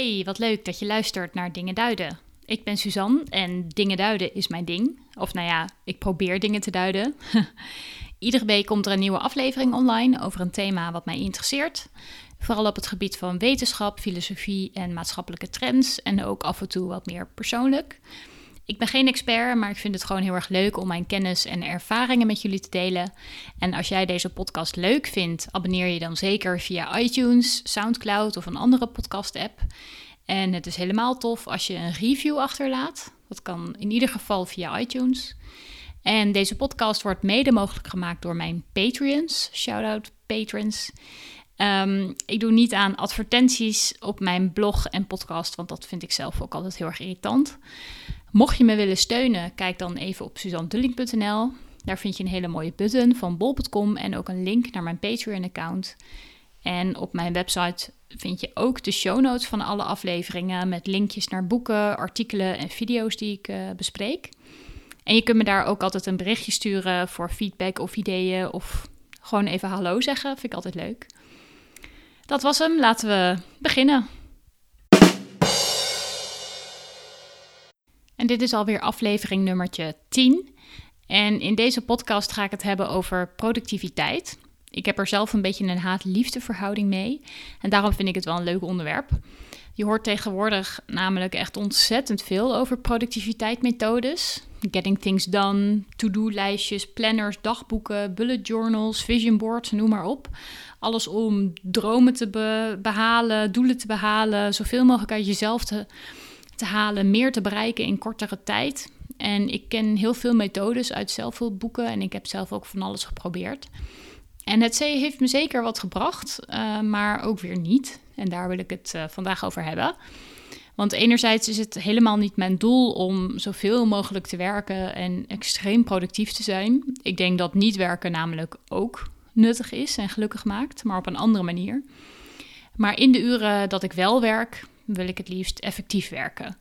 Hey, wat leuk dat je luistert naar Dingen Duiden. Ik ben Suzanne en Dingen Duiden is mijn ding. Of nou ja, ik probeer dingen te duiden. Iedere week komt er een nieuwe aflevering online over een thema wat mij interesseert. Vooral op het gebied van wetenschap, filosofie en maatschappelijke trends. En ook af en toe wat meer persoonlijk. Ik ben geen expert, maar ik vind het gewoon heel erg leuk om mijn kennis en ervaringen met jullie te delen. En als jij deze podcast leuk vindt, abonneer je dan zeker via iTunes, SoundCloud of een andere podcast-app. En het is helemaal tof als je een review achterlaat. Dat kan in ieder geval via iTunes. En deze podcast wordt mede mogelijk gemaakt door mijn Patreons. Shout-out patrons. Um, ik doe niet aan advertenties op mijn blog en podcast, want dat vind ik zelf ook altijd heel erg irritant. Mocht je me willen steunen, kijk dan even op suzandulling.nl. Daar vind je een hele mooie button van bol.com en ook een link naar mijn Patreon-account. En op mijn website vind je ook de show notes van alle afleveringen met linkjes naar boeken, artikelen en video's die ik uh, bespreek. En je kunt me daar ook altijd een berichtje sturen voor feedback of ideeën of gewoon even hallo zeggen. Vind ik altijd leuk. Dat was hem. Laten we beginnen. En dit is alweer aflevering nummertje 10. En in deze podcast ga ik het hebben over productiviteit. Ik heb er zelf een beetje een haat-liefde verhouding mee. En daarom vind ik het wel een leuk onderwerp. Je hoort tegenwoordig namelijk echt ontzettend veel over productiviteitsmethodes. Getting things done, to-do-lijstjes, planners, dagboeken, bullet journals, vision boards, noem maar op. Alles om dromen te behalen, doelen te behalen, zoveel mogelijk uit jezelf te, te halen, meer te bereiken in kortere tijd. En ik ken heel veel methodes uit zelfhulpboeken en ik heb zelf ook van alles geprobeerd. En het C heeft me zeker wat gebracht, uh, maar ook weer niet. En daar wil ik het uh, vandaag over hebben. Want enerzijds is het helemaal niet mijn doel om zoveel mogelijk te werken en extreem productief te zijn. Ik denk dat niet werken namelijk ook nuttig is en gelukkig maakt, maar op een andere manier. Maar in de uren dat ik wel werk, wil ik het liefst effectief werken.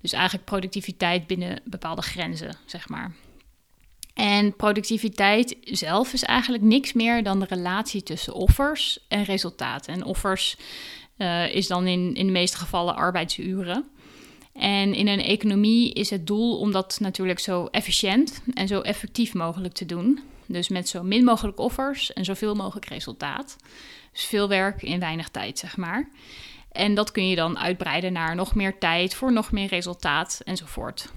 Dus eigenlijk productiviteit binnen bepaalde grenzen, zeg maar. En productiviteit zelf is eigenlijk niks meer dan de relatie tussen offers en resultaten. En offers uh, is dan in, in de meeste gevallen arbeidsuren. En in een economie is het doel om dat natuurlijk zo efficiënt en zo effectief mogelijk te doen. Dus met zo min mogelijk offers en zoveel mogelijk resultaat. Dus veel werk in weinig tijd, zeg maar. En dat kun je dan uitbreiden naar nog meer tijd voor nog meer resultaat enzovoort.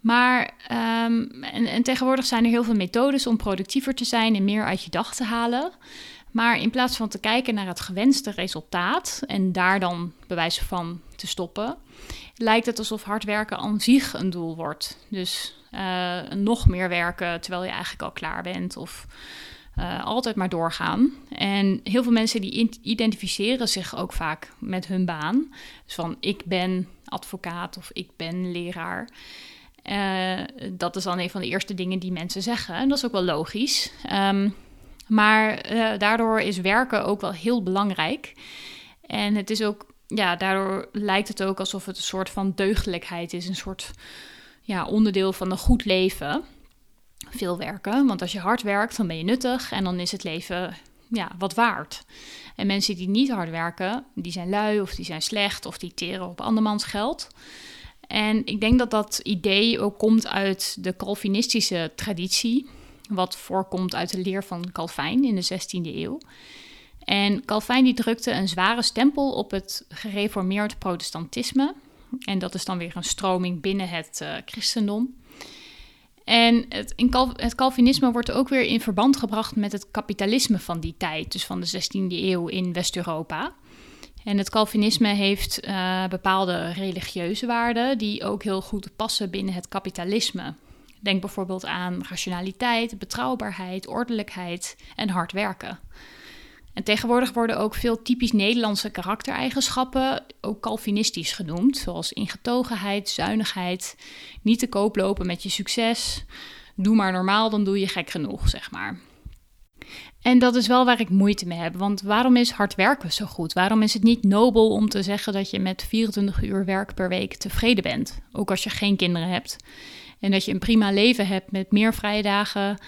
Maar um, en, en, tegenwoordig zijn er heel veel methodes om productiever te zijn en meer uit je dag te halen. Maar in plaats van te kijken naar het gewenste resultaat en daar dan bewijzen van te stoppen, lijkt het alsof hard werken aan zich een doel wordt. Dus uh, nog meer werken terwijl je eigenlijk al klaar bent of uh, altijd maar doorgaan. En heel veel mensen die identificeren zich ook vaak met hun baan. Dus van ik ben advocaat of ik ben leraar. Uh, dat is dan een van de eerste dingen die mensen zeggen. En dat is ook wel logisch. Um, maar uh, daardoor is werken ook wel heel belangrijk. En het is ook, ja, daardoor lijkt het ook alsof het een soort van deugdelijkheid is. Een soort ja, onderdeel van een goed leven. Veel werken. Want als je hard werkt, dan ben je nuttig. En dan is het leven ja, wat waard. En mensen die niet hard werken, die zijn lui of die zijn slecht of die teren op andermans geld. En ik denk dat dat idee ook komt uit de Calvinistische traditie, wat voorkomt uit de leer van Calvijn in de 16e eeuw. En Calvijn die drukte een zware stempel op het gereformeerd protestantisme. En dat is dan weer een stroming binnen het uh, christendom. En het, het Calvinisme wordt ook weer in verband gebracht met het kapitalisme van die tijd, dus van de 16e eeuw in West-Europa. En het Calvinisme heeft uh, bepaalde religieuze waarden die ook heel goed passen binnen het kapitalisme. Denk bijvoorbeeld aan rationaliteit, betrouwbaarheid, ordelijkheid en hard werken. En tegenwoordig worden ook veel typisch Nederlandse karaktereigenschappen ook Calvinistisch genoemd, zoals ingetogenheid, zuinigheid, niet te koop lopen met je succes, doe maar normaal, dan doe je gek genoeg, zeg maar. En dat is wel waar ik moeite mee heb. Want waarom is hard werken zo goed? Waarom is het niet nobel om te zeggen dat je met 24 uur werk per week tevreden bent? Ook als je geen kinderen hebt. En dat je een prima leven hebt met meer vrije dagen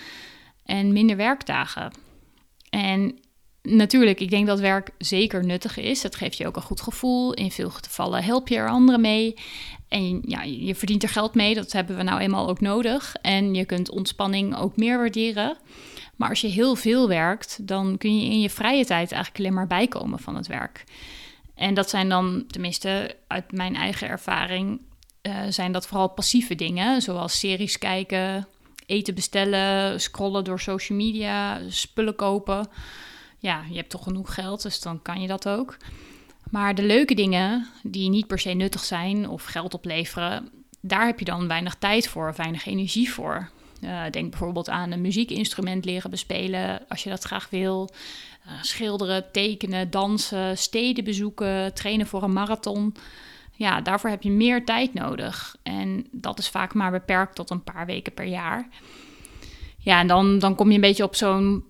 en minder werkdagen. En natuurlijk, ik denk dat werk zeker nuttig is. Het geeft je ook een goed gevoel. In veel gevallen help je er anderen mee. En ja, je verdient er geld mee. Dat hebben we nou eenmaal ook nodig. En je kunt ontspanning ook meer waarderen. Maar als je heel veel werkt, dan kun je in je vrije tijd eigenlijk alleen maar bijkomen van het werk. En dat zijn dan, tenminste uit mijn eigen ervaring, uh, zijn dat vooral passieve dingen, zoals series kijken, eten bestellen, scrollen door social media, spullen kopen. Ja, je hebt toch genoeg geld, dus dan kan je dat ook. Maar de leuke dingen die niet per se nuttig zijn of geld opleveren, daar heb je dan weinig tijd voor, weinig energie voor. Uh, denk bijvoorbeeld aan een muziekinstrument leren bespelen als je dat graag wil. Uh, schilderen, tekenen, dansen, steden bezoeken, trainen voor een marathon. Ja, daarvoor heb je meer tijd nodig. En dat is vaak maar beperkt tot een paar weken per jaar. Ja, en dan, dan kom je een beetje op zo'n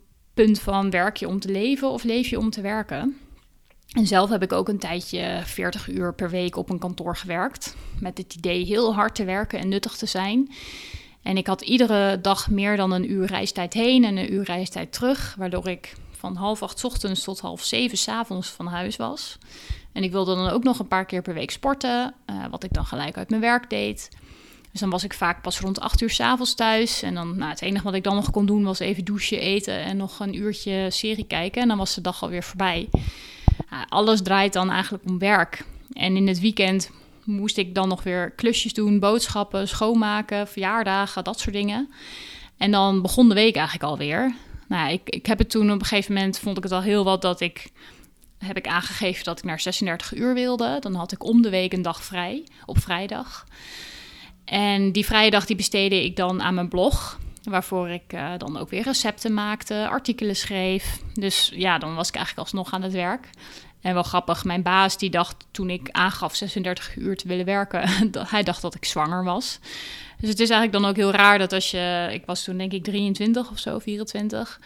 punt van werk je om te leven of leef je om te werken. En zelf heb ik ook een tijdje 40 uur per week op een kantoor gewerkt. Met het idee heel hard te werken en nuttig te zijn. En ik had iedere dag meer dan een uur reistijd heen en een uur reistijd terug. Waardoor ik van half acht ochtends tot half zeven s avonds van huis was. En ik wilde dan ook nog een paar keer per week sporten, uh, wat ik dan gelijk uit mijn werk deed. Dus dan was ik vaak pas rond acht uur s'avonds thuis. En dan, nou, het enige wat ik dan nog kon doen was even douchen, eten en nog een uurtje serie kijken. En dan was de dag alweer voorbij. Uh, alles draait dan eigenlijk om werk. En in het weekend moest ik dan nog weer klusjes doen, boodschappen, schoonmaken, verjaardagen, dat soort dingen. En dan begon de week eigenlijk alweer. Nou, ik, ik heb het toen op een gegeven moment, vond ik het al heel wat dat ik, heb ik aangegeven dat ik naar 36 uur wilde. Dan had ik om de week een dag vrij, op vrijdag. En die vrijdag die besteedde ik dan aan mijn blog. Waarvoor ik uh, dan ook weer recepten maakte, artikelen schreef. Dus ja, dan was ik eigenlijk alsnog aan het werk. En wel grappig, mijn baas die dacht toen ik aangaf 36 uur te willen werken, dat hij dacht dat ik zwanger was. Dus het is eigenlijk dan ook heel raar dat als je, ik was toen denk ik 23 of zo, 24,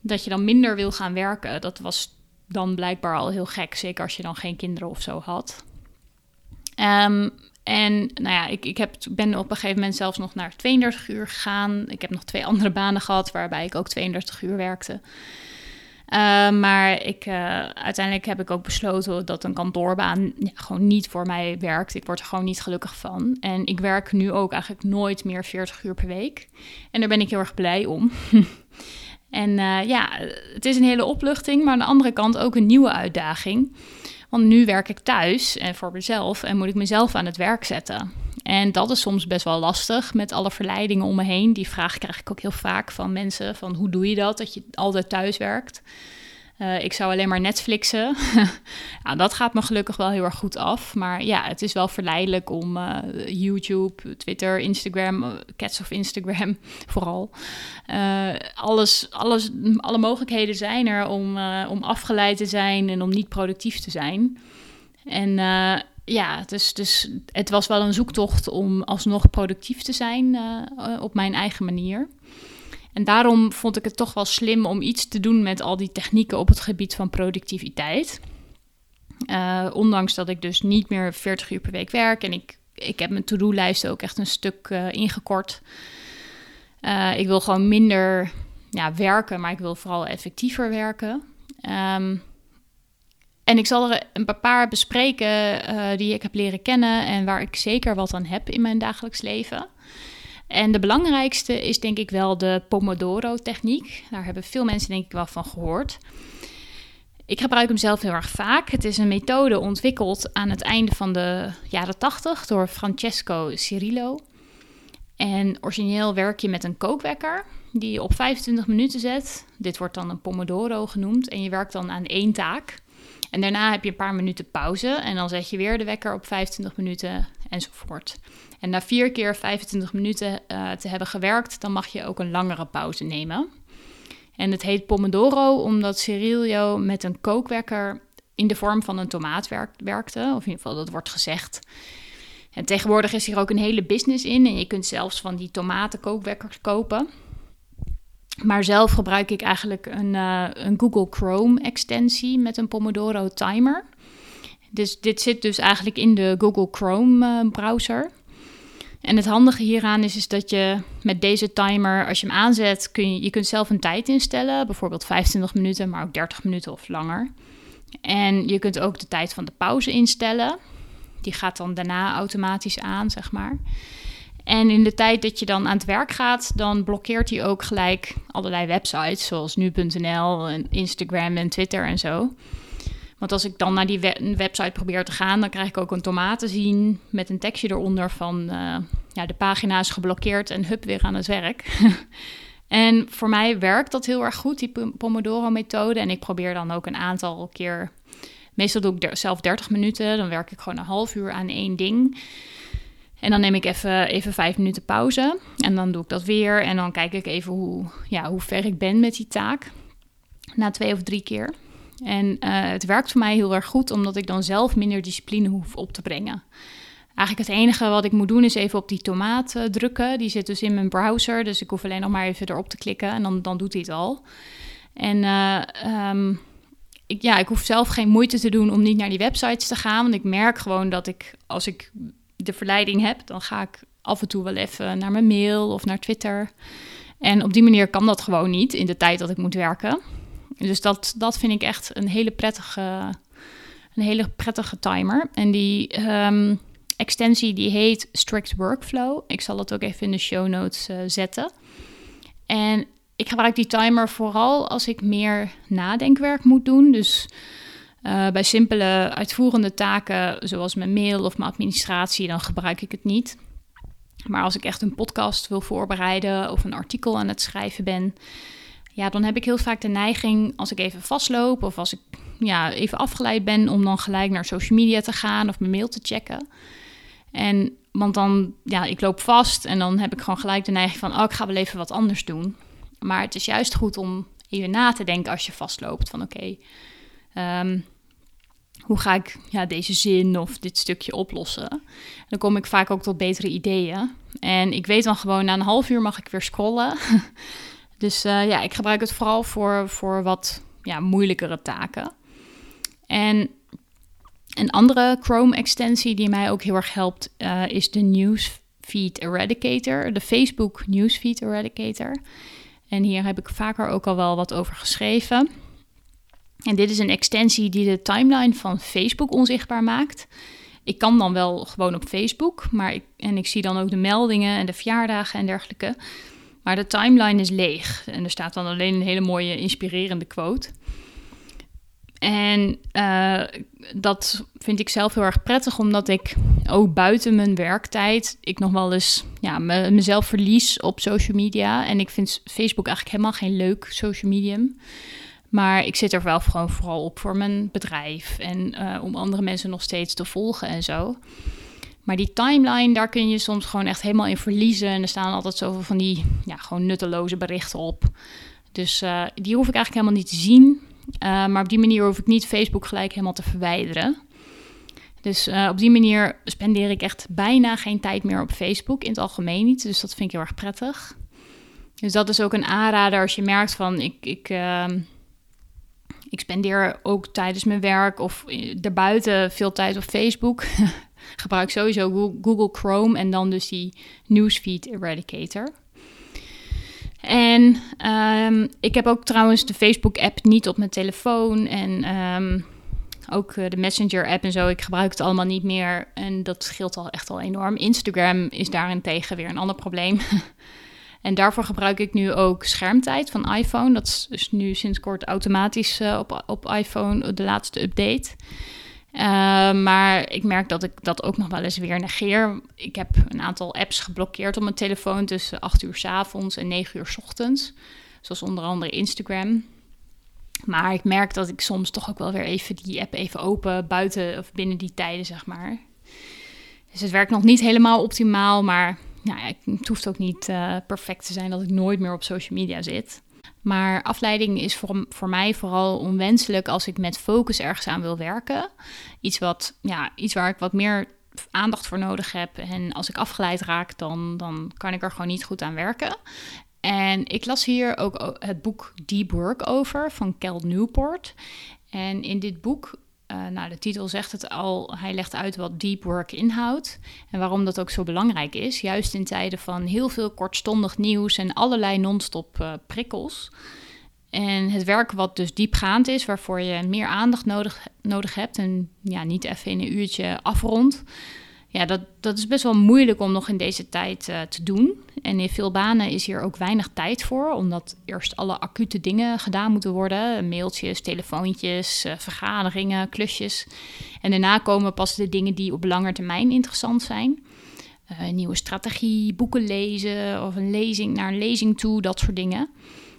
dat je dan minder wil gaan werken. Dat was dan blijkbaar al heel gek, zeker als je dan geen kinderen of zo had. Um, en nou ja, ik, ik heb, ben op een gegeven moment zelfs nog naar 32 uur gegaan. Ik heb nog twee andere banen gehad waarbij ik ook 32 uur werkte. Uh, maar ik, uh, uiteindelijk heb ik ook besloten dat een kantoorbaan ja, gewoon niet voor mij werkt. Ik word er gewoon niet gelukkig van. En ik werk nu ook eigenlijk nooit meer 40 uur per week. En daar ben ik heel erg blij om. en uh, ja, het is een hele opluchting, maar aan de andere kant ook een nieuwe uitdaging. Want nu werk ik thuis en voor mezelf en moet ik mezelf aan het werk zetten. En dat is soms best wel lastig met alle verleidingen om me heen. Die vraag krijg ik ook heel vaak van mensen: van hoe doe je dat, dat je altijd thuis werkt? Uh, ik zou alleen maar Netflixen. dat gaat me gelukkig wel heel erg goed af. Maar ja, het is wel verleidelijk om uh, YouTube, Twitter, Instagram, uh, Cats of Instagram vooral. alles, alles, alle mogelijkheden zijn er om, om afgeleid te zijn en om niet productief te zijn. En ja, dus, dus het was wel een zoektocht om alsnog productief te zijn op mijn eigen manier. En daarom vond ik het toch wel slim om iets te doen met al die technieken op het gebied van productiviteit. Uh, ondanks dat ik dus niet meer 40 uur per week werk en ik, ik heb mijn to-do-lijst ook echt een stuk uh, ingekort. Uh, ik wil gewoon minder ja, werken, maar ik wil vooral effectiever werken. Um, en ik zal er een paar bespreken die ik heb leren kennen en waar ik zeker wat aan heb in mijn dagelijks leven. En de belangrijkste is denk ik wel de Pomodoro-techniek. Daar hebben veel mensen denk ik wel van gehoord. Ik gebruik hem zelf heel erg vaak. Het is een methode ontwikkeld aan het einde van de jaren 80 door Francesco Cirillo. En origineel werk je met een kookwekker die je op 25 minuten zet. Dit wordt dan een Pomodoro genoemd. En je werkt dan aan één taak. En daarna heb je een paar minuten pauze en dan zet je weer de wekker op 25 minuten enzovoort. En na vier keer 25 minuten uh, te hebben gewerkt, dan mag je ook een langere pauze nemen. En het heet Pomodoro omdat Cirillo met een kookwekker in de vorm van een tomaat werkte. Of in ieder geval, dat wordt gezegd. En tegenwoordig is hier ook een hele business in. En je kunt zelfs van die tomatenkookwekkers kopen. Maar zelf gebruik ik eigenlijk een, uh, een Google Chrome extensie met een Pomodoro timer. Dus dit zit dus eigenlijk in de Google Chrome uh, browser. En het handige hieraan is, is dat je met deze timer, als je hem aanzet, kun je, je kunt zelf een tijd instellen. Bijvoorbeeld 25 minuten, maar ook 30 minuten of langer. En je kunt ook de tijd van de pauze instellen. Die gaat dan daarna automatisch aan, zeg maar. En in de tijd dat je dan aan het werk gaat, dan blokkeert hij ook gelijk allerlei websites, zoals nu.nl en Instagram en Twitter en zo. Want als ik dan naar die website probeer te gaan, dan krijg ik ook een tomaat te zien met een tekstje eronder van uh, ja, de pagina is geblokkeerd en hup weer aan het werk. en voor mij werkt dat heel erg goed, die Pomodoro-methode. En ik probeer dan ook een aantal keer, meestal doe ik zelf 30 minuten, dan werk ik gewoon een half uur aan één ding. En dan neem ik even, even vijf minuten pauze. En dan doe ik dat weer. En dan kijk ik even hoe, ja, hoe ver ik ben met die taak. Na twee of drie keer. En uh, het werkt voor mij heel erg goed, omdat ik dan zelf minder discipline hoef op te brengen. Eigenlijk het enige wat ik moet doen is even op die tomaat uh, drukken. Die zit dus in mijn browser, dus ik hoef alleen nog maar even erop te klikken en dan, dan doet hij het al. En uh, um, ik, ja, ik hoef zelf geen moeite te doen om niet naar die websites te gaan. Want ik merk gewoon dat ik, als ik de verleiding heb, dan ga ik af en toe wel even naar mijn mail of naar Twitter. En op die manier kan dat gewoon niet in de tijd dat ik moet werken. Dus dat, dat vind ik echt een hele prettige, een hele prettige timer. En die um, extensie die heet Strict Workflow. Ik zal het ook even in de show notes uh, zetten. En ik gebruik die timer vooral als ik meer nadenkwerk moet doen. Dus uh, bij simpele uitvoerende taken, zoals mijn mail of mijn administratie, dan gebruik ik het niet. Maar als ik echt een podcast wil voorbereiden of een artikel aan het schrijven ben, ja, dan heb ik heel vaak de neiging, als ik even vastloop of als ik ja, even afgeleid ben, om dan gelijk naar social media te gaan of mijn mail te checken. En want dan, ja, ik loop vast en dan heb ik gewoon gelijk de neiging van, oh, ik ga wel even wat anders doen. Maar het is juist goed om even na te denken als je vastloopt van, oké, Ehm, hoe ga ik ja, deze zin of dit stukje oplossen? Dan kom ik vaak ook tot betere ideeën. En ik weet dan gewoon, na een half uur mag ik weer scrollen. dus uh, ja, ik gebruik het vooral voor, voor wat ja, moeilijkere taken. En een andere Chrome-extensie die mij ook heel erg helpt, uh, is de Newsfeed Eradicator, de Facebook Newsfeed Eradicator. En hier heb ik vaker ook al wel wat over geschreven. En dit is een extensie die de timeline van Facebook onzichtbaar maakt. Ik kan dan wel gewoon op Facebook, maar ik, en ik zie dan ook de meldingen en de verjaardagen en dergelijke. Maar de timeline is leeg en er staat dan alleen een hele mooie inspirerende quote. En uh, dat vind ik zelf heel erg prettig, omdat ik ook buiten mijn werktijd, ik nog wel eens ja, me, mezelf verlies op social media. En ik vind Facebook eigenlijk helemaal geen leuk social medium. Maar ik zit er wel gewoon vooral op voor mijn bedrijf en uh, om andere mensen nog steeds te volgen en zo. Maar die timeline, daar kun je soms gewoon echt helemaal in verliezen. En er staan altijd zoveel van die ja, gewoon nutteloze berichten op. Dus uh, die hoef ik eigenlijk helemaal niet te zien. Uh, maar op die manier hoef ik niet Facebook gelijk helemaal te verwijderen. Dus op die manier spendeer ik echt bijna geen tijd meer op Facebook. In het algemeen niet. Dus dat vind ik heel erg prettig. Dus dat is ook een aanrader als je merkt van ik. ik ehm, ik spendeer ook tijdens mijn werk of daarbuiten veel tijd op Facebook. Gebruik sowieso Google Chrome en dan dus die Newsfeed Eradicator. En um, ik heb ook trouwens de Facebook-app niet op mijn telefoon. En um, ook eh, de Messenger-app en zo. Ik gebruik het allemaal niet meer. En dat scheelt al echt al enorm. Instagram is daarentegen weer een ander probleem. En daarvoor gebruik ik nu ook schermtijd van iPhone. Dat is dus nu sinds kort automatisch uh, op, op iPhone de laatste update. Uh, maar ik merk dat ik dat ook nog wel eens weer negeer. Ik heb een aantal apps geblokkeerd op mijn telefoon tussen 8 uur s avonds en 9 uur s ochtends. Zoals onder andere Instagram. Maar ik merk dat ik soms toch ook wel weer even die app even open buiten of binnen die tijden, zeg maar. Dus het werkt nog niet helemaal optimaal, maar nou ja, het hoeft ook niet uh, perfect te zijn dat ik nooit meer op social media zit. Maar afleiding is voor, voor mij vooral onwenselijk als ik met focus ergens aan wil werken. Iets, wat, ja, iets waar ik wat meer aandacht voor nodig heb. En als ik afgeleid raak, dan, dan kan ik er gewoon niet goed aan werken. En ik las hier ook het boek Deep Work over van Cal Newport. En in dit boek uh, nou, de titel zegt het al, hij legt uit wat deep work inhoudt en waarom dat ook zo belangrijk is. Juist in tijden van heel veel kortstondig nieuws en allerlei non-stop uh, prikkels. En het werk wat dus diepgaand is, waarvoor je meer aandacht nodig, nodig hebt en ja, niet even in een uurtje afrondt. Ja, dat, dat is best wel moeilijk om nog in deze tijd uh, te doen. En in veel banen is hier ook weinig tijd voor, omdat eerst alle acute dingen gedaan moeten worden: mailtjes, telefoontjes, uh, vergaderingen, klusjes. En daarna komen pas de dingen die op lange termijn interessant zijn. Een nieuwe strategie, boeken lezen of een lezing naar een lezing toe, dat soort dingen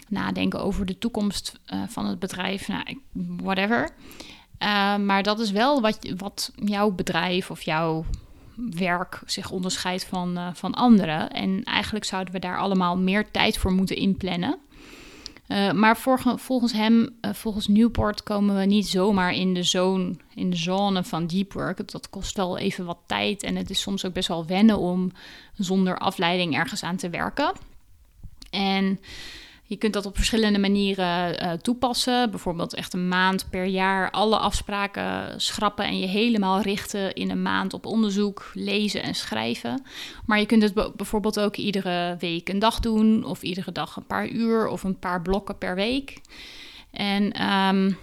nadenken over de toekomst van het bedrijf, nou, whatever. Maar dat is wel wat, wat jouw bedrijf of jouw werk zich onderscheidt van, uh, van anderen. En eigenlijk zouden we daar allemaal meer tijd voor moeten inplannen. maar volgens hem, volgens Newport, komen we niet zomaar in de, zone, in de zone van deep work. Dat kost wel even wat tijd en het is soms ook best wel wennen om zonder afleiding ergens aan te werken. En je kunt dat op verschillende manieren uh, toepassen. Bijvoorbeeld echt een maand per jaar alle afspraken schrappen en je helemaal richten in een maand op onderzoek, lezen en schrijven. Maar je kunt het bijvoorbeeld ook iedere week een dag doen, of iedere dag een paar uur of een paar blokken per week. En um,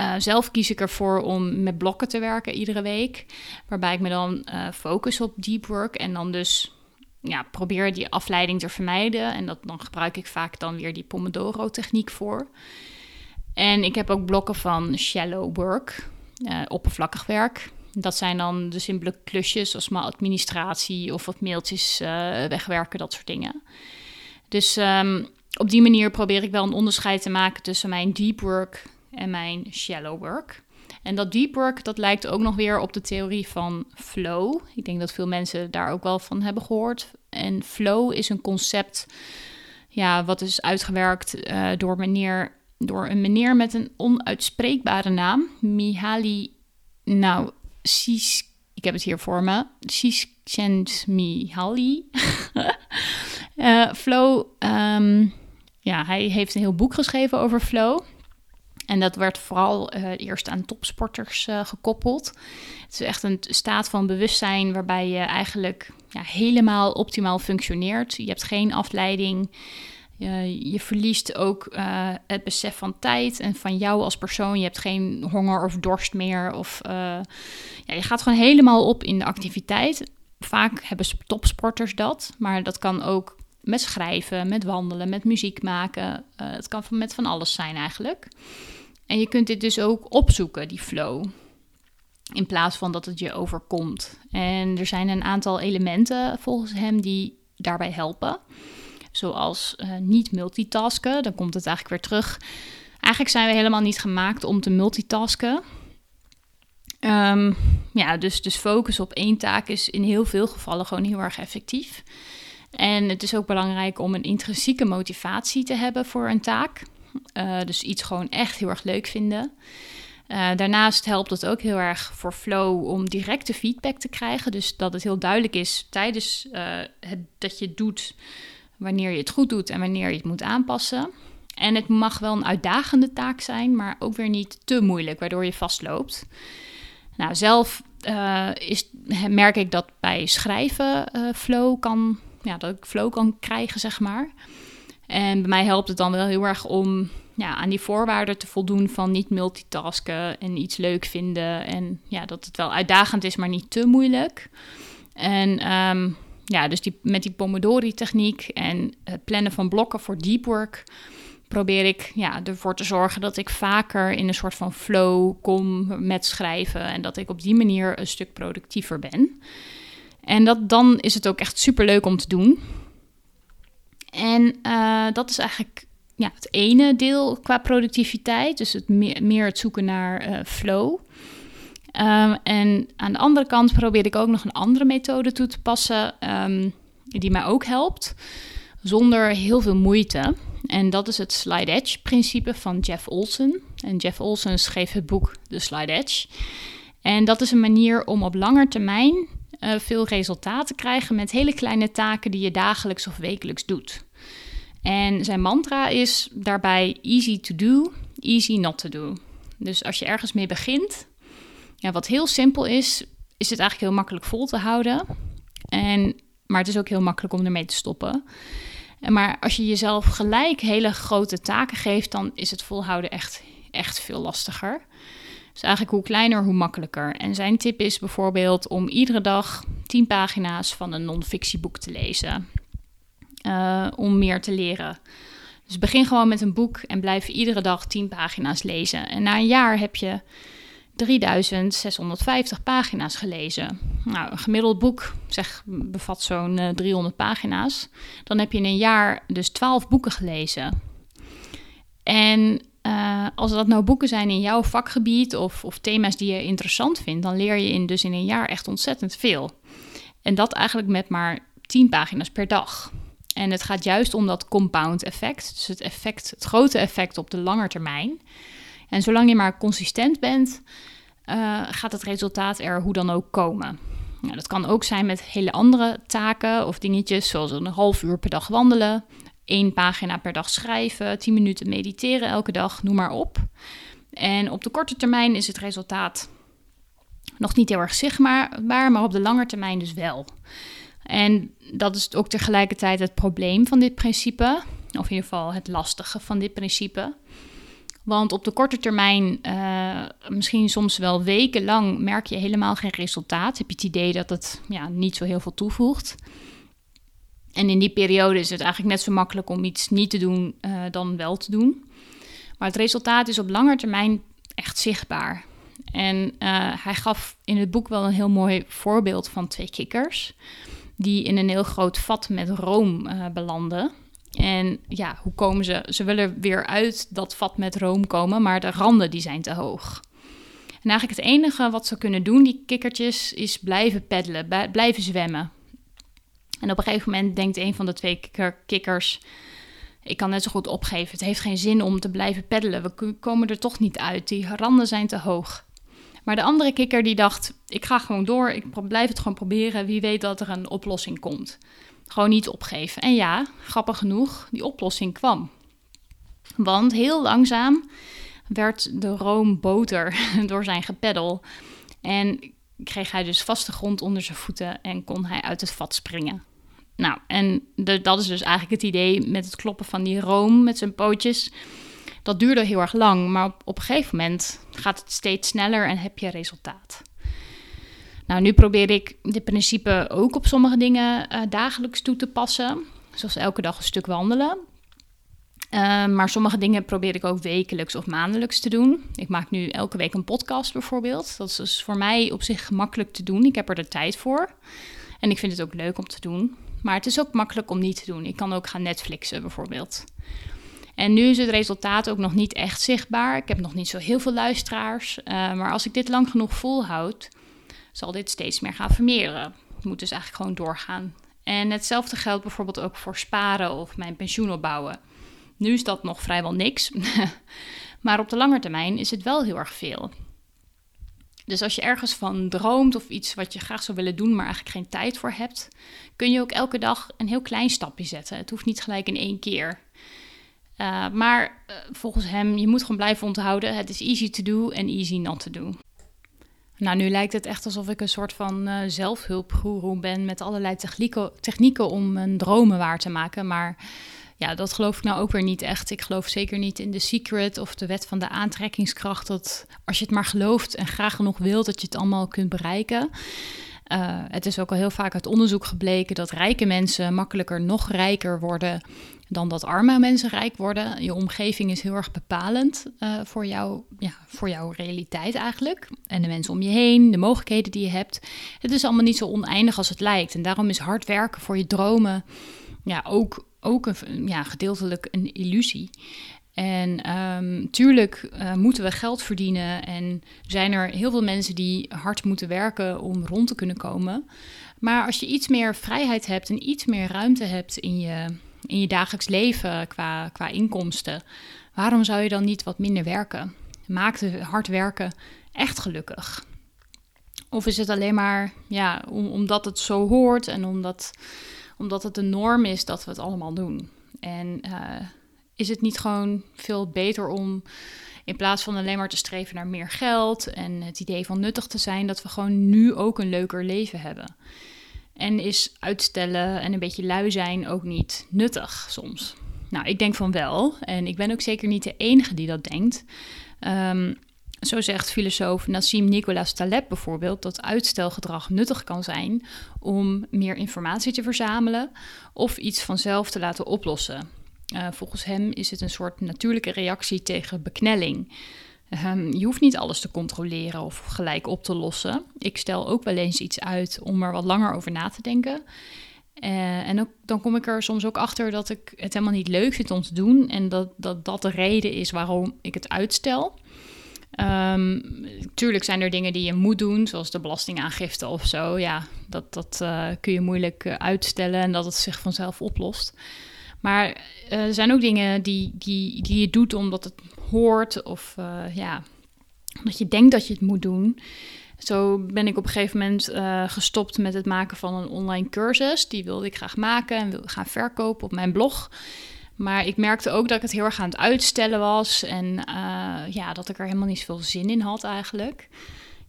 uh, zelf kies ik ervoor om met blokken te werken iedere week, waarbij ik me dan uh, focus op deep work en dan dus ja, probeer die afleiding te vermijden. En dat, dan gebruik ik vaak dan weer die Pomodoro-techniek voor. En ik heb ook blokken van shallow work, uh, oppervlakkig werk. Dat zijn dan de simpele klusjes, zoals maar administratie of wat mailtjes uh, wegwerken, dat soort dingen. Dus um, op die manier probeer ik wel een onderscheid te maken tussen mijn deep work en mijn shallow work. En dat deep work, dat lijkt ook nog weer op de theorie van flow. Ik denk dat veel mensen daar ook wel van hebben gehoord. En flow is een concept ja, wat is uitgewerkt uh, door, meneer, door een meneer met een onuitspreekbare naam. Mihaly, nou, Sis, ik heb het hier voor me. Csikszentmihalyi. uh, flow, um, ja, hij heeft een heel boek geschreven over flow. En dat werd vooral uh, eerst aan topsporters uh, gekoppeld. Het is echt een staat van bewustzijn waarbij je eigenlijk ja, helemaal optimaal functioneert. Je hebt geen afleiding. Uh, je verliest ook het besef van tijd en van jou als persoon. Je hebt geen honger of dorst meer. Of, ja, je gaat gewoon helemaal op in de activiteit. Vaak hebben topsporters dat, maar dat kan ook met schrijven, met wandelen, met muziek maken. het kan met van alles zijn eigenlijk. En je kunt dit dus ook opzoeken, die flow. In plaats van dat het je overkomt. En er zijn een aantal elementen volgens hem die daarbij helpen. Zoals uh, niet multitasken. Dan komt het eigenlijk weer terug. Eigenlijk zijn we helemaal niet gemaakt om te multitasken. Um, ja, dus, dus focus op één taak is in heel veel gevallen gewoon heel erg effectief. En het is ook belangrijk om een intrinsieke motivatie te hebben voor een taak. Uh, dus iets gewoon echt heel erg leuk vinden. Uh, daarnaast helpt het ook heel erg voor flow om directe feedback te krijgen. Dus dat het heel duidelijk is tijdens uh, het, dat je het doet wanneer je het goed doet en wanneer je het moet aanpassen. En het mag wel een uitdagende taak zijn, maar ook weer niet te moeilijk, waardoor je vastloopt. Nou, zelf is, merk ik dat bij schrijven flow kan, ja, dat ik flow kan krijgen, zeg maar. En bij mij helpt het dan wel heel erg om ja, aan die voorwaarden te voldoen van niet multitasken en iets leuk vinden. En ja, dat het wel uitdagend is, maar niet te moeilijk. En um, ja, dus die, met die Pomodori-techniek en het plannen van blokken voor deep work probeer ik ja, ervoor te zorgen dat ik vaker in een soort van flow kom met schrijven en dat ik op die manier een stuk productiever ben. En dat, dan is het ook echt super leuk om te doen. En uh, dat is eigenlijk ja, het ene deel qua productiviteit. Dus het meer, meer het zoeken naar uh, flow. Um, en aan de andere kant probeer ik ook nog een andere methode toe te passen. Um, die mij ook helpt. Zonder heel veel moeite. En dat is het Slide Edge principe van Jeff Olson. En Jeff Olson schreef het boek The Slide Edge. En dat is een manier om op lange termijn uh, veel resultaten te krijgen met hele kleine taken die je dagelijks of wekelijks doet. En zijn mantra is daarbij easy to do, easy not to do. Dus als je ergens mee begint, ja, wat heel simpel is, is het eigenlijk heel makkelijk vol te houden. En, maar het is ook heel makkelijk om ermee te stoppen. En maar als je jezelf gelijk hele grote taken geeft, dan is het volhouden echt, echt veel lastiger. Dus eigenlijk hoe kleiner, hoe makkelijker. En zijn tip is bijvoorbeeld om iedere dag 10 pagina's van een non-fictieboek te lezen. Uh, om meer te leren. Dus begin gewoon met een boek en blijf iedere dag 10 pagina's lezen. En na een jaar heb je 3650 pagina's gelezen. Nou, een gemiddeld boek zeg, bevat zo'n 300 eh, pagina's. Dan heb je in een jaar dus 12 boeken gelezen. En uh, als dat nou boeken zijn in jouw vakgebied of, of thema's die je interessant vindt, dan leer je in, dus in een jaar echt ontzettend veel. En dat eigenlijk met maar 10 pagina's per dag. En het gaat juist om dat compound effect, dus het effect, het grote effect op de lange termijn. En zolang je maar consistent bent, uh, gaat het resultaat er hoe dan ook komen. Nou, dat kan ook zijn met hele andere taken of dingetjes, zoals een half uur per dag wandelen, één pagina per dag schrijven, tien minuten mediteren elke dag, noem maar op. En op de korte termijn is het resultaat nog niet heel erg zichtbaar, maar op de lange termijn dus wel. En dat is ook tegelijkertijd het probleem van dit principe, of in ieder geval het lastige van dit principe. Want op de korte termijn, uh, misschien soms wel wekenlang, merk je helemaal geen resultaat. Heb je het idee dat het ja, niet zo heel veel toevoegt. En in die periode is het eigenlijk net zo makkelijk om iets niet te doen uh, dan wel te doen. Maar het resultaat is op lange termijn echt zichtbaar. En uh, hij gaf in het boek wel een heel mooi voorbeeld van twee kikkers. Die in een heel groot vat met room belanden. En ja, hoe komen ze? Ze willen weer uit dat vat met room komen, maar de randen die zijn te hoog. En eigenlijk het enige wat ze kunnen doen, die kikkertjes, is blijven peddelen, blijven zwemmen. En op een gegeven moment denkt een van de twee kikkers: Ik kan net zo goed opgeven. Het heeft geen zin om te blijven peddelen. We komen er toch niet uit. Die randen zijn te hoog. Maar de andere kikker die dacht: Ik ga gewoon door. Ik blijf het gewoon proberen. Wie weet dat er een oplossing komt. Gewoon niet opgeven. En ja, grappig genoeg, die oplossing kwam. Want heel langzaam werd de room boter door zijn gepeddel. En kreeg hij dus vaste grond onder zijn voeten en kon hij uit het vat springen. Nou, en dat is dus eigenlijk het idee met het kloppen van die room met zijn pootjes. Dat duurde heel erg lang, maar op, een gegeven moment gaat het steeds sneller en heb je resultaat. Nou, nu probeer ik dit principe ook op sommige dingen uh, dagelijks toe te passen. Zoals elke dag een stuk wandelen. Uh, maar sommige dingen probeer ik ook wekelijks of maandelijks te doen. Ik maak nu elke week een podcast bijvoorbeeld. Dat is dus voor mij op zich gemakkelijk te doen. Ik heb er de tijd voor. En ik vind het ook leuk om te doen. Maar het is ook makkelijk om niet te doen. Ik kan ook gaan Netflixen bijvoorbeeld. En nu is het resultaat ook nog niet echt zichtbaar. Ik heb nog niet zo heel veel luisteraars. Uh, maar als ik dit lang genoeg volhoud, zal dit steeds meer gaan vermeerderen. Het moet dus eigenlijk gewoon doorgaan. En hetzelfde geldt bijvoorbeeld ook voor sparen of mijn pensioen opbouwen. Nu is dat nog vrijwel niks, maar op de lange termijn is het wel heel erg veel. Dus als je ergens van droomt of iets wat je graag zou willen doen, maar eigenlijk geen tijd voor hebt, kun je ook elke dag een heel klein stapje zetten. Het hoeft niet gelijk in één keer. Uh, maar uh, volgens hem, je moet gewoon blijven onthouden: het is easy to do en easy not to do. Nou, nu lijkt het echt alsof ik een soort van uh, ben met allerlei technieken, technieken om mijn dromen waar te maken. Maar ja, dat geloof ik nou ook weer niet echt. Ik geloof zeker niet in de secret of de wet van de aantrekkingskracht. Dat als je het maar gelooft en graag genoeg wilt, dat je het allemaal kunt bereiken. Uh, het is ook al heel vaak uit onderzoek gebleken dat rijke mensen makkelijker nog rijker worden dan dat arme mensen rijk worden. Je omgeving is heel erg bepalend uh, voor, jou, ja, voor jouw realiteit eigenlijk. En de mensen om je heen, de mogelijkheden die je hebt. Het is allemaal niet zo oneindig als het lijkt. En daarom is hard werken voor je dromen ja, ook, ook een, ja, gedeeltelijk een illusie. En um, tuurlijk uh, moeten we geld verdienen en zijn er heel veel mensen die hard moeten werken om rond te kunnen komen. Maar als je iets meer vrijheid hebt en iets meer ruimte hebt in je, in je dagelijks leven qua, qua inkomsten, waarom zou je dan niet wat minder werken? Maakt hard werken echt gelukkig? Of is het alleen maar ja, om, omdat het zo hoort en omdat, omdat het de norm is dat we het allemaal doen? En uh, is het niet gewoon veel beter om In plaats van alleen maar te streven naar meer geld en het idee van nuttig te zijn, dat we gewoon nu ook een leuker leven hebben. En is uitstellen en een beetje lui zijn ook niet nuttig soms? Nou, ik denk van wel. En ik ben ook zeker niet de enige die dat denkt. Ehm, zo zegt filosoof Nassim Nicholas Taleb bijvoorbeeld dat uitstelgedrag nuttig kan zijn om meer informatie te verzamelen of iets vanzelf te laten oplossen. Uh, volgens hem is het een soort natuurlijke reactie tegen beknelling. Um, je hoeft niet alles te controleren of gelijk op te lossen. Ik stel ook wel eens iets uit om er wat langer over na te denken. Uh, en ook, dan kom ik er soms ook achter dat ik het helemaal niet leuk vind om te doen. En dat dat, dat de reden is waarom ik het uitstel. Um, tuurlijk zijn er dingen die je moet doen, zoals de belastingaangifte of zo. Ja, dat, dat uh, kun je moeilijk uitstellen en dat het zich vanzelf oplost. Maar uh, er zijn ook dingen die, die, die je doet omdat het hoort of ja, omdat je denkt dat je het moet doen. Zo ben ik op een gegeven moment gestopt met het maken van een online cursus. Die wilde ik graag maken en wilde gaan verkopen op mijn blog. Maar ik merkte ook dat ik het heel erg aan het uitstellen was. En ja, dat ik er helemaal niet zoveel zin in had eigenlijk.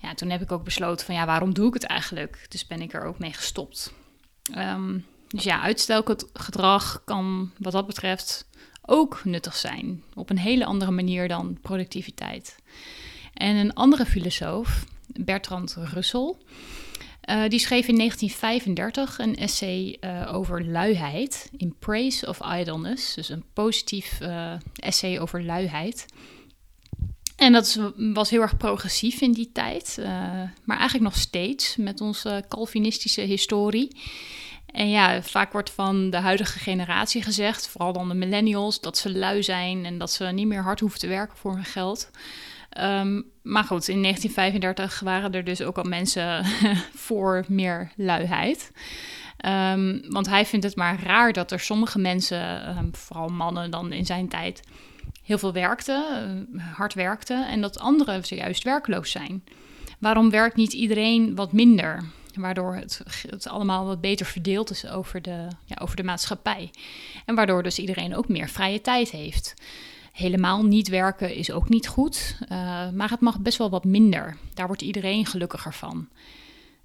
Ja, toen heb ik ook besloten van ja, waarom doe ik het eigenlijk? Dus ben ik er ook mee gestopt. Um, dus ja, uitstelgedrag kan wat dat betreft ook nuttig zijn. Op een hele andere manier dan productiviteit. En een andere filosoof, Bertrand Russell, uh, die schreef in 1935 een essay uh, over luiheid, In Praise of Idleness. Dus een positief uh, essay over luiheid. En dat was heel erg progressief in die tijd, maar eigenlijk nog steeds met onze Calvinistische historie. En ja, vaak wordt van de huidige generatie gezegd, vooral dan de millennials, dat ze lui zijn en dat ze niet meer hard hoeven te werken voor hun geld. Um, maar goed, in 1935 waren er dus ook al mensen voor meer luiheid. Um, want hij vindt het maar raar dat er sommige mensen, um, vooral mannen dan in zijn tijd, heel veel werkten, uh, hard werkten, en dat anderen zojuist werkloos zijn. Waarom werkt niet iedereen wat minder? Waardoor het, het allemaal wat beter verdeeld is over de, ja, over de maatschappij. En waardoor dus iedereen ook meer vrije tijd heeft. Helemaal niet werken is ook niet goed, uh, maar het mag best wel wat minder. Daar wordt iedereen gelukkiger van.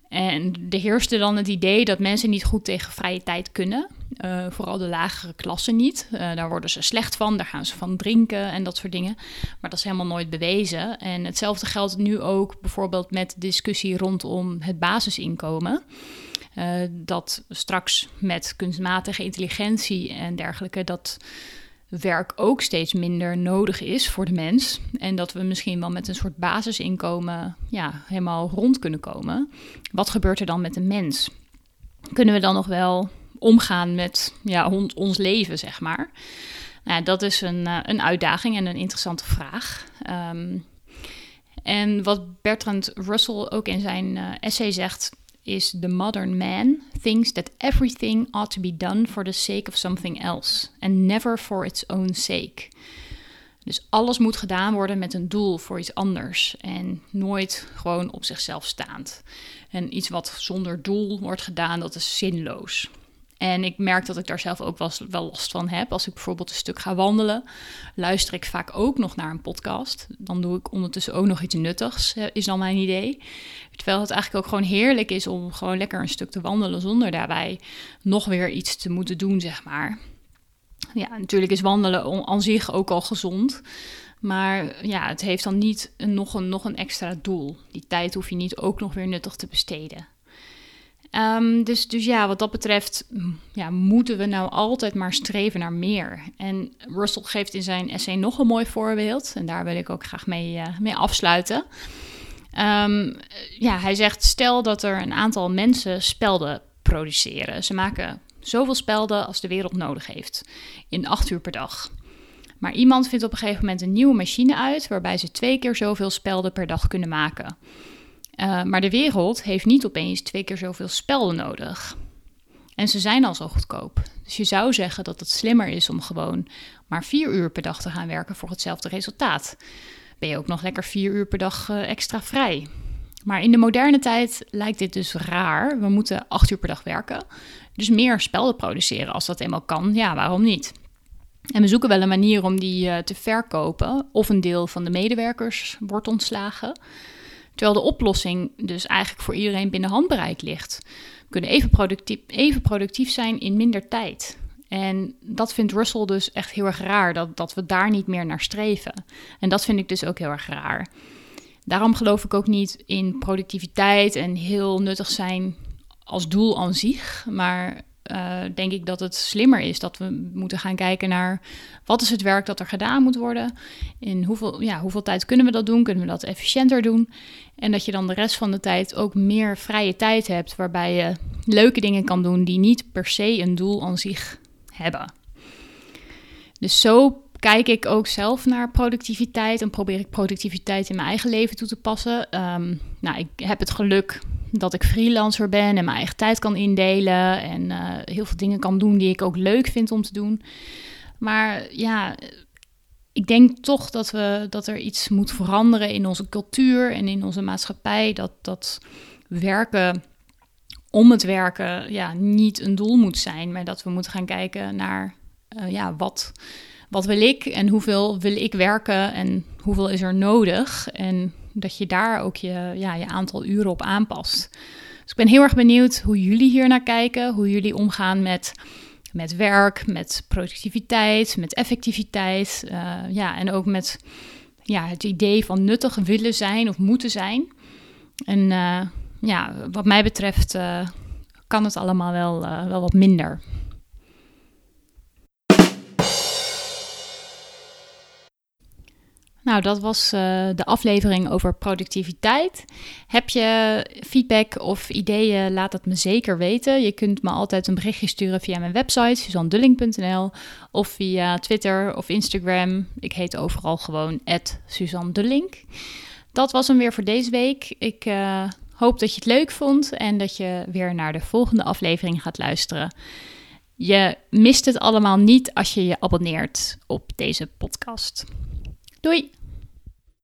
En er heerste dan het idee dat mensen niet goed tegen vrije tijd kunnen. Uh, vooral de lagere klassen niet. Uh, daar worden ze slecht van, daar gaan ze van drinken en dat soort dingen. Maar dat is helemaal nooit bewezen. En hetzelfde geldt nu ook bijvoorbeeld met discussie rondom het basisinkomen. Uh, dat straks met kunstmatige intelligentie en dergelijke, dat werk ook steeds minder nodig is voor de mens. En dat we misschien wel met een soort basisinkomen ja, helemaal rond kunnen komen. Wat gebeurt er dan met de mens? Kunnen we dan nog wel omgaan met ja, ons leven, zeg maar? Nou, dat is een, uh, een uitdaging en een interessante vraag. Um, en wat Bertrand Russell ook in zijn uh, essay zegt, is the modern man thinks that everything ought to be done for the sake of something else and never for its own sake. Dus alles moet gedaan worden met een doel voor iets anders en nooit gewoon op zichzelf staand. En iets wat zonder doel wordt gedaan, dat is zinloos. En ik merk dat ik daar zelf ook wel, last van heb. Als ik bijvoorbeeld een stuk ga wandelen, luister ik vaak ook nog naar een podcast. Dan doe ik ondertussen ook nog iets nuttigs, is dan mijn idee. Terwijl het eigenlijk ook gewoon heerlijk is om gewoon lekker een stuk te wandelen zonder daarbij nog weer iets te moeten doen, zeg maar. Ja, natuurlijk is wandelen aan zich ook al gezond. Maar ja, het heeft dan niet nog, een, nog een extra doel. Die tijd hoef je niet ook nog weer nuttig te besteden. Um, dus, dus ja, wat dat betreft ja, moeten we nou altijd maar streven naar meer. En Russell geeft in zijn essay nog een mooi voorbeeld. En daar wil ik ook graag mee, uh, mee afsluiten. Um, ja, hij zegt: stel dat er een aantal mensen spelden produceren. Ze maken zoveel spelden als de wereld nodig heeft, in acht uur per dag. Maar iemand vindt op een gegeven moment een nieuwe machine uit waarbij ze twee keer zoveel spelden per dag kunnen maken. Uh, maar de wereld heeft niet opeens twee keer zoveel spelden nodig. En ze zijn al zo goedkoop. Dus je zou zeggen dat het slimmer is om gewoon maar vier uur per dag te gaan werken voor hetzelfde resultaat. Ben je ook nog lekker vier uur per dag uh, extra vrij. Maar in de moderne tijd lijkt dit dus raar. We moeten acht uur per dag werken. Dus meer spelden produceren als dat eenmaal kan. Ja, waarom niet? En we zoeken wel een manier om die eh, te verkopen. Of een deel van de medewerkers wordt ontslagen. Terwijl de oplossing dus eigenlijk voor iedereen binnen handbereik ligt. We kunnen even productief, even productief zijn in minder tijd. En dat vindt Russell dus echt heel erg raar, dat, dat we daar niet meer naar streven. En dat vind ik dus ook heel erg raar. Daarom geloof ik ook niet in productiviteit en heel nuttig zijn als doel aan zich. Maar uh, denk ik dat het slimmer is dat we moeten gaan kijken naar wat is het werk dat er gedaan moet worden. In hoeveel, ja, hoeveel tijd kunnen we dat doen? Kunnen we dat efficiënter doen? En dat je dan de rest van de tijd ook meer vrije tijd hebt, waarbij je leuke dingen kan doen die niet per se een doel aan zich hebben. Dus zo kijk ik ook zelf naar productiviteit en probeer ik productiviteit in mijn eigen leven toe te passen. Um, nou, ik heb het geluk dat ik freelancer ben en mijn eigen tijd kan indelen en uh, heel veel dingen kan doen die ik ook leuk vind om te doen. Maar ja, ik denk toch dat, we, dat er iets moet veranderen in onze cultuur en in onze maatschappij. Dat, dat werken om het werken ja, niet een doel moet zijn, maar dat we moeten gaan kijken naar uh, ja, wat, wat wil ik en hoeveel wil ik werken en hoeveel is er nodig. En dat je daar ook je, ja, je aantal uren op aanpast. Dus ik ben heel erg benieuwd hoe jullie hier naar kijken, hoe jullie omgaan met, met werk, met productiviteit, met effectiviteit. Uh, ja, en ook met ja, het idee van nuttig willen zijn of moeten zijn. En uh, ja, wat mij betreft uh, kan het allemaal wel, wel wat minder. Nou, dat was uh, de aflevering over productiviteit. Heb je feedback of ideeën, laat het me zeker weten. Je kunt me altijd een berichtje sturen via mijn website, suzandulling.nl, of via Twitter of Instagram. Ik heet overal gewoon @suzandulling. Dat was hem weer voor deze week. Ik uh, hoop dat je het leuk vond en dat je weer naar de volgende aflevering gaat luisteren. Je mist het allemaal niet als je je abonneert op deze podcast. Doei!